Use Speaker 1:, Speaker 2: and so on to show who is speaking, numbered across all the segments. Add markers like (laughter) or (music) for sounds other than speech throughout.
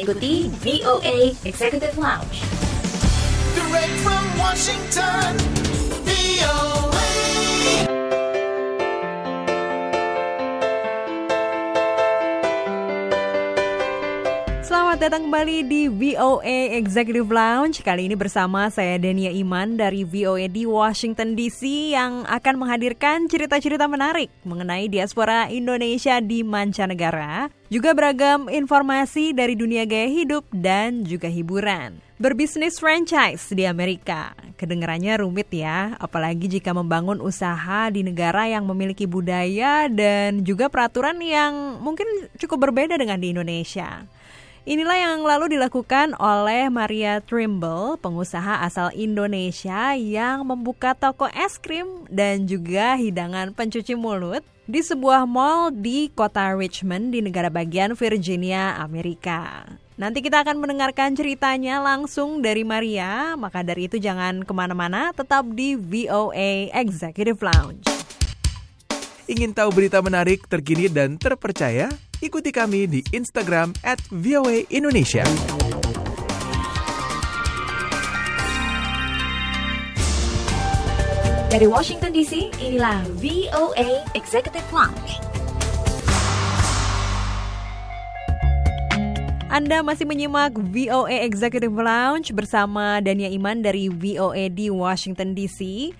Speaker 1: Ikuti VOA Executive Lounge.
Speaker 2: Direct from Washington, VOA.
Speaker 3: Selamat datang kembali di VOA Executive Lounge. Kali ini bersama saya Dania Iman dari VOA di Washington DC yang akan menghadirkan cerita-cerita menarik mengenai diaspora Indonesia di mancanegara, juga beragam informasi dari dunia gaya hidup dan juga hiburan. Berbisnis franchise di Amerika, kedengarannya rumit ya, apalagi jika membangun usaha di negara yang memiliki budaya dan juga peraturan yang mungkin cukup berbeda dengan di Indonesia. Inilah yang lalu dilakukan oleh Maria Trimble, pengusaha asal Indonesia yang membuka toko es krim dan juga hidangan pencuci mulut di sebuah mall di kota Richmond di negara bagian Virginia, Amerika. Nanti kita akan mendengarkan ceritanya langsung dari Maria, maka dari itu jangan ke mana-mana, tetap di VOA Executive Lounge.
Speaker 4: Ingin tahu berita menarik, terkini, dan terpercaya? Ikuti kami di Instagram at VOA Indonesia.
Speaker 1: Dari Washington DC, inilah VOA Executive Lounge.
Speaker 3: Anda masih menyimak VOA Executive Lounge bersama Dania Iman dari VOA di Washington DC.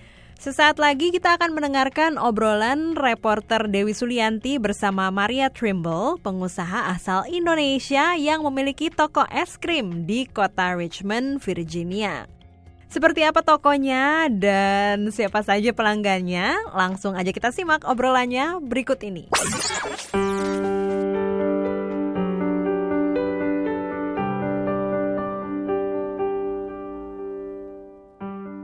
Speaker 3: Sesaat lagi kita akan mendengarkan obrolan reporter Dewi Sulianti bersama Maria Trimble, pengusaha asal Indonesia yang memiliki toko es krim di kota Richmond, Virginia. Seperti apa tokonya dan siapa saja pelanggannya? Langsung aja kita simak obrolannya berikut ini.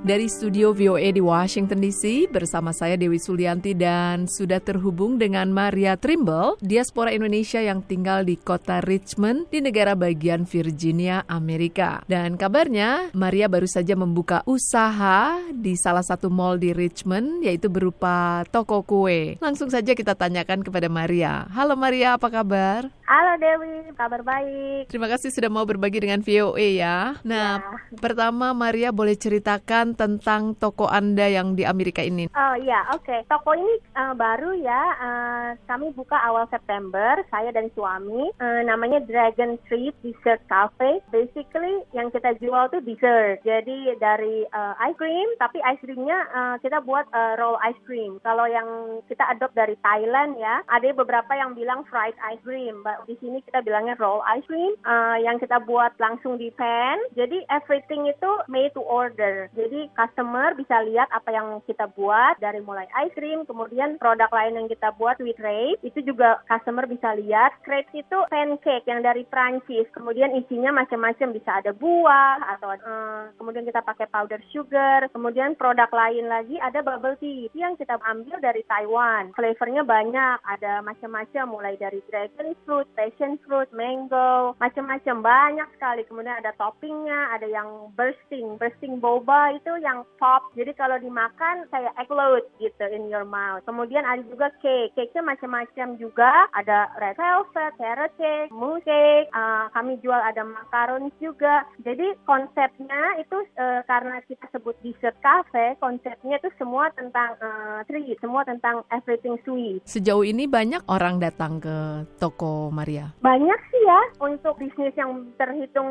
Speaker 5: Dari studio VOA di Washington DC bersama saya Dewi Sulianti dan sudah terhubung dengan Maria Trimble, diaspora Indonesia yang tinggal di kota Richmond di negara bagian Virginia, Amerika. Dan kabarnya Maria baru saja membuka usaha di salah satu mall di Richmond yaitu berupa toko kue. Langsung saja kita tanyakan kepada Maria. Halo Maria, apa kabar?
Speaker 6: Halo Dewi, kabar baik.
Speaker 5: Terima kasih sudah mau berbagi dengan VOA ya. Nah, pertama Maria boleh ceritakan tentang toko Anda yang di Amerika ini.
Speaker 6: Oh iya, oke. Toko ini uh, baru ya. Uh, kami buka awal September. Saya dan suami. Uh, namanya Dragon Street Dessert Cafe. Basically yang kita jual tuh dessert. Jadi dari uh, ice cream, tapi ice creamnya uh, kita buat uh, roll ice cream. Kalau yang kita adopt dari Thailand ya, ada beberapa yang bilang fried ice cream. But di sini kita bilangnya roll ice cream. Uh, yang kita buat langsung di pan. Jadi everything itu made to order. Jadi customer bisa lihat apa yang kita buat dari mulai ice cream, kemudian produk lain yang kita buat with rate itu juga customer bisa lihat. Crepes itu pancake yang dari Prancis, kemudian isinya macam-macam bisa ada buah atau uh, kemudian kita pakai powder sugar, kemudian produk lain lagi ada bubble tea yang kita ambil dari Taiwan. Flavornya banyak, ada macam-macam mulai dari dragon fruit, passion fruit, mango, macam-macam banyak sekali. Kemudian ada toppingnya, ada yang bursting, bursting boba itu yang pop. Jadi kalau dimakan kayak explode gitu in your mouth. Kemudian ada juga cake. Cake-nya macam-macam juga. Ada red velvet, carrot cake, mousse cake. Uh, kami jual ada macaron juga. Jadi konsepnya itu uh, karena kita sebut dessert cafe, konsepnya itu semua tentang uh, treat, semua tentang everything sweet.
Speaker 5: Sejauh ini banyak orang datang ke toko Maria.
Speaker 6: Banyak sih ya untuk bisnis yang terhitung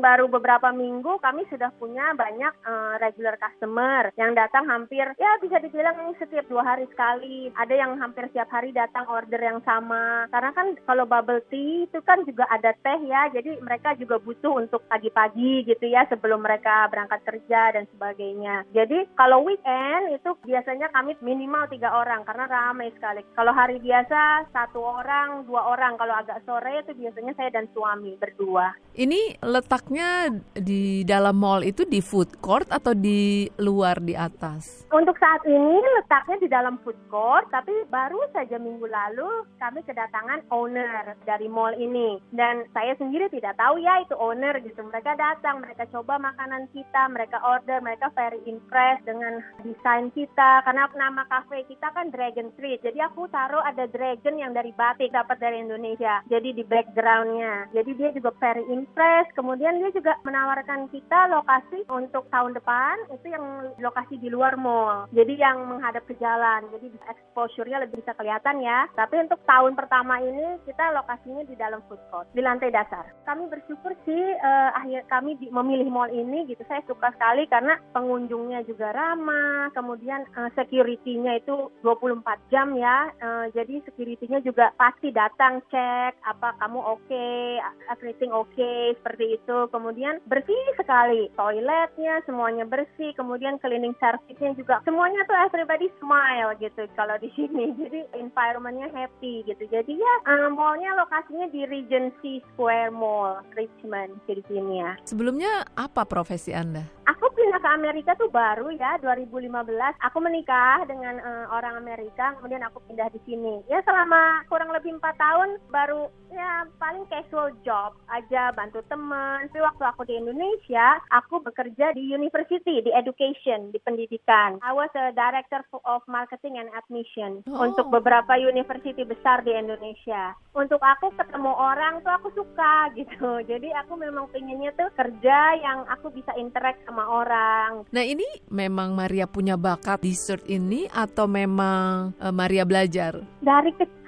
Speaker 6: baru beberapa minggu kami sudah punya banyak uh, regular customer yang datang hampir ya bisa dibilang setiap dua hari sekali. Ada yang hampir setiap hari datang order yang sama. Karena kan kalau bubble tea itu kan juga ada teh ya, jadi mereka juga butuh untuk pagi-pagi gitu ya sebelum mereka berangkat kerja dan sebagainya. Jadi kalau weekend itu biasanya kami minimal tiga orang karena ramai sekali. Kalau hari biasa satu orang, dua orang. Kalau agak sore itu biasanya saya dan suami berdua.
Speaker 5: Ini letaknya di dalam mall itu di food court atau di di luar di atas?
Speaker 6: Untuk saat ini letaknya di dalam food court, tapi baru saja minggu lalu kami kedatangan owner dari mall ini. Dan saya sendiri tidak tahu ya itu owner gitu. Mereka datang, mereka coba makanan kita, mereka order, mereka very impressed dengan desain kita. Karena nama cafe kita kan Dragon Street. Jadi aku taruh ada dragon yang dari batik dapat dari Indonesia. Jadi di backgroundnya. Jadi dia juga very impressed. Kemudian dia juga menawarkan kita lokasi untuk tahun depan itu yang lokasi di luar mall. Jadi yang menghadap ke jalan. Jadi exposure-nya lebih bisa kelihatan ya. Tapi untuk tahun pertama ini kita lokasinya di dalam food court, di lantai dasar. Kami bersyukur sih eh, akhir kami di- memilih mall ini gitu. Saya suka sekali karena pengunjungnya juga ramah. Kemudian eh, security-nya itu 24 jam ya. Eh, jadi security-nya juga pasti datang cek apa kamu oke, everything oke seperti itu. Kemudian bersih sekali toiletnya semuanya bersih. Kemudian cleaning service-nya juga semuanya tuh everybody smile gitu kalau di sini. (laughs) Jadi environment-nya happy gitu. Jadi ya eh, mallnya lokasinya di Regency Square Mall Richmond Virginia.
Speaker 5: Sebelumnya apa profesi Anda?
Speaker 6: Aku pindah ke Amerika tuh baru ya 2015. Aku menikah dengan eh, orang Amerika, kemudian aku pindah di sini. Ya selama kurang lebih empat tahun baru ya paling casual job aja bantu teman. Tapi waktu aku di Indonesia, aku bekerja di university, di education, di pendidikan. I was a director of marketing and admission
Speaker 5: Oh.
Speaker 6: untuk beberapa university besar di Indonesia. Untuk aku ketemu orang tuh aku suka (laughs) gitu. Jadi aku memang pengennya tuh kerja yang aku bisa interact sama orang.
Speaker 5: Nah ini memang Maria punya bakat dessert ini atau memang eh, Maria belajar?
Speaker 6: Dari kecil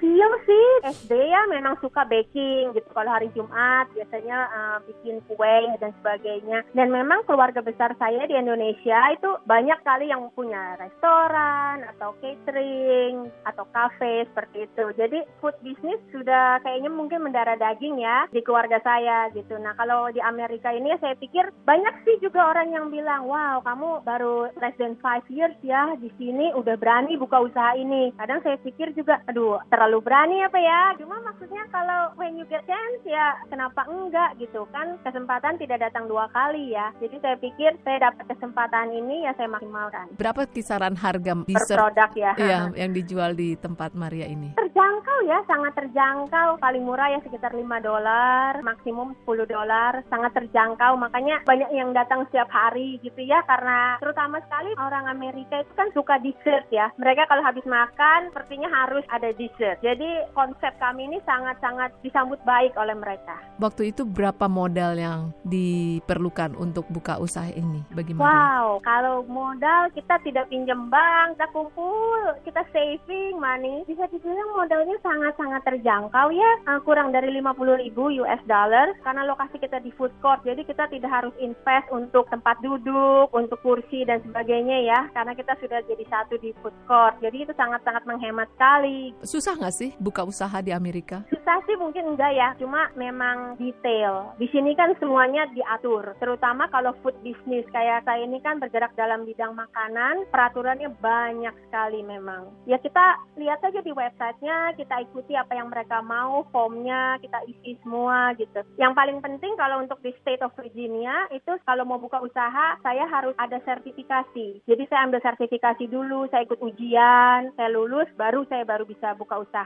Speaker 6: sih SD ya memang suka baking gitu. Kalau hari Jumat biasanya eh, bikin kue dan sebagainya. Dan memang keluarga besar saya di Indonesia itu banyak kali yang punya restoran atau catering atau cafe seperti itu. Jadi food business sudah kayaknya mungkin mendarah daging ya di keluarga saya gitu. Nah kalau di Amerika ini saya pikir banyak sih juga orang yang bilang, wow kamu baru less than five years ya di sini udah berani buka usaha ini. Kadang saya pikir juga, aduh terlalu berani apa ya? Cuma maksudnya kalau when you get chance ya kenapa enggak gitu kan? Kesempatan tidak datang dua kali ya. Jadi saya pikir saya dapat kesempatan ini ya saya maksimalkan.
Speaker 5: Berapa kisaran harga
Speaker 6: Per
Speaker 5: dessert
Speaker 6: produk ya.
Speaker 5: Iya, yang dijual di tempat Maria ini?
Speaker 6: Terjangkau ya, sangat terjangkau. Paling murah ya sekitar 5 dolar, maksimum 10 dolar, sangat terjangkau. Makanya banyak yang datang setiap hari gitu ya, karena terutama sekali orang Amerika itu kan suka dessert ya. Mereka kalau habis makan, sepertinya harus ada dessert. Jadi konsep kami ini sangat-sangat disambut baik oleh mereka.
Speaker 5: Waktu itu berapa modal yang diperlukan untuk buka usaha ini bagi Maria?
Speaker 6: Wow, kalau modal kita tidak pinjam bank, kita kumpul, kita saving money, bisa dibilang modalnya sangat-sangat terjangkau ya, Eh, kurang dari 50 ribu US dollar, karena lokasi kita di food court, jadi kita tidak harus invest untuk tempat duduk, untuk kursi dan sebagainya ya, karena kita sudah jadi satu di food court, jadi itu sangat-sangat menghemat sekali.
Speaker 5: Susah nggak sih buka usaha di Amerika?
Speaker 6: Susah sih mungkin enggak ya, cuma memang detail. Di sini kan semuanya diatur, terutama kalau food business kayak saya ini kan bergerak dalam bidang makanan, peraturannya banyak sekali memang. Ya kita lihat aja di websitenya, kita ikuti apa yang mereka mau, formnya kita isi semua gitu. Yang paling penting kalau untuk di State of Virginia itu kalau mau buka usaha, saya harus ada sertifikasi. Jadi saya ambil sertifikasi dulu, saya ikut ujian, saya lulus, baru saya baru bisa buka usaha.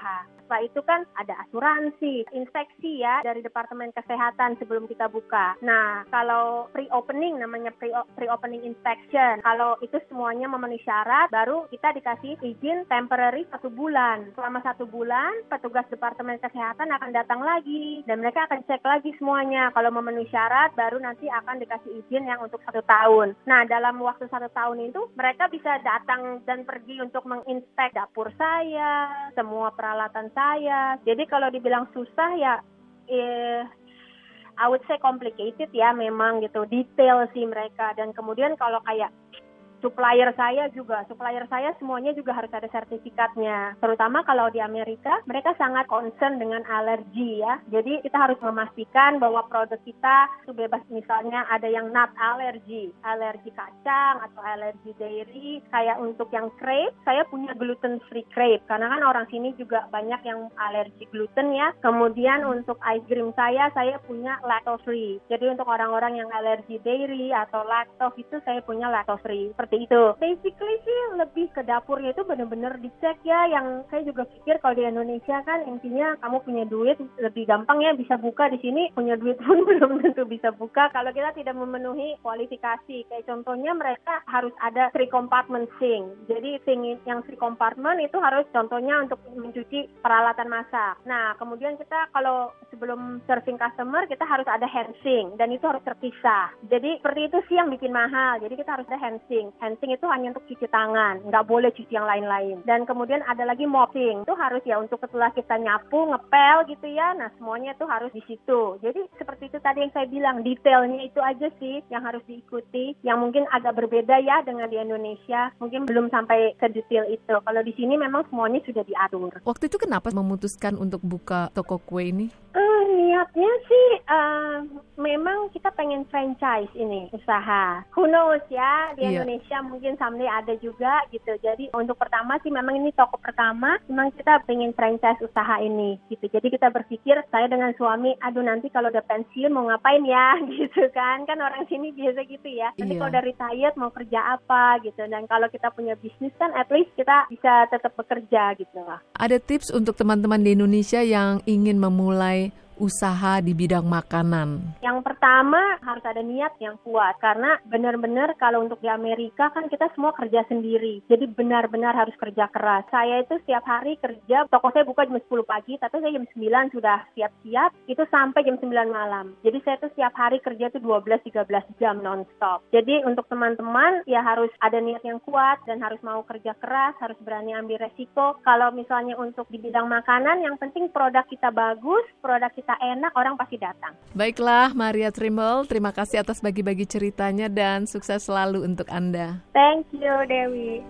Speaker 6: Setelah itu kan ada asuransi, inspeksi ya dari Departemen Kesehatan sebelum kita buka. Nah, kalau pre-opening namanya pre- pre-opening inspection, kalau itu semuanya memenuhi syarat, baru kita dikasih izin temporary satu bulan. Selama satu bulan, petugas Departemen Kesehatan akan datang lagi dan mereka akan cek lagi semuanya. Kalau memenuhi syarat, baru nanti akan dikasih izin yang untuk satu tahun. Nah, dalam waktu satu tahun itu, mereka bisa datang dan pergi untuk menginspek dapur saya, semua peralatan saya. Jadi kalau dibilang susah ya, eh, I would say complicated ya memang gitu, detail sih mereka. Dan kemudian kalau kayak supplier saya juga, supplier saya semuanya juga harus ada sertifikatnya. Terutama kalau di Amerika, mereka sangat concern dengan alergi ya. Jadi kita harus memastikan bahwa produk kita itu bebas misalnya ada yang nut alergi, alergi kacang atau alergi dairy. Kayak untuk yang crepe, saya punya gluten free crepe karena kan orang sini juga banyak yang alergi gluten ya. Kemudian untuk ice cream saya, saya punya lactose free. Jadi untuk orang-orang yang alergi dairy atau lactose itu saya punya lactose free. Seperti itu. Basically sih lebih ke dapurnya itu benar-benar dicek ya. Yang saya juga pikir kalau di Indonesia kan intinya kamu punya duit lebih gampang ya bisa buka di sini. Punya duit pun (laughs) belum tentu bisa buka kalau kita tidak memenuhi kualifikasi. Kayak contohnya mereka harus ada three compartment sink. Jadi sink yang three compartment itu harus contohnya untuk mencuci peralatan masak. Nah kemudian kita kalau sebelum serving customer kita harus ada hand sink dan itu harus terpisah. Jadi seperti itu sih yang bikin mahal. Jadi kita harus ada hand sink. Sink itu hanya untuk cuci tangan, nggak boleh cuci yang lain-lain. Dan kemudian ada lagi mopping. Itu harus ya untuk setelah kita nyapu, ngepel gitu ya. Nah semuanya itu harus di situ. Jadi seperti itu tadi yang saya bilang, detailnya itu aja sih yang harus diikuti. Yang mungkin agak berbeda ya dengan di Indonesia. Mungkin belum sampai ke detail itu. Kalau di sini memang semuanya sudah diatur.
Speaker 5: Waktu itu kenapa memutuskan untuk buka toko kue ini?
Speaker 6: Eh, niatnya sih eh, memang kita pengen franchise ini usaha. Who knows ya di
Speaker 5: Iya.
Speaker 6: Indonesia mungkin someday ada juga gitu. Jadi untuk pertama sih memang ini toko pertama, memang kita pengen franchise usaha ini gitu. Jadi kita berpikir saya dengan suami, aduh nanti kalau udah pensiun mau ngapain ya (laughs) gitu kan? Kan orang sini biasa gitu ya. Nanti
Speaker 5: Iya.
Speaker 6: kalau udah retired mau kerja apa gitu. Dan kalau kita punya bisnis kan at least kita bisa tetap bekerja gitu lah.
Speaker 5: Ada tips untuk teman-teman di Indonesia yang ingin memulai usaha di bidang makanan.
Speaker 6: Yang pertama harus ada niat yang kuat karena benar-benar kalau untuk di Amerika kan kita semua kerja sendiri. Jadi benar-benar harus kerja keras. Saya itu setiap hari kerja, toko saya buka jam 10 pagi, tapi saya jam 9 sudah siap-siap, itu sampai jam 9 malam. Jadi saya tuh setiap hari kerja tuh 12-13 jam non-stop. Jadi untuk teman-teman ya harus ada niat yang kuat dan harus mau kerja keras, harus berani ambil resiko. Kalau misalnya untuk di bidang makanan, yang penting produk kita bagus, produk kita enak, orang pasti datang.
Speaker 5: Baiklah, Maria Trimble, terima kasih atas bagi-bagi ceritanya dan sukses selalu untuk Anda.
Speaker 6: Thank you, Dewi.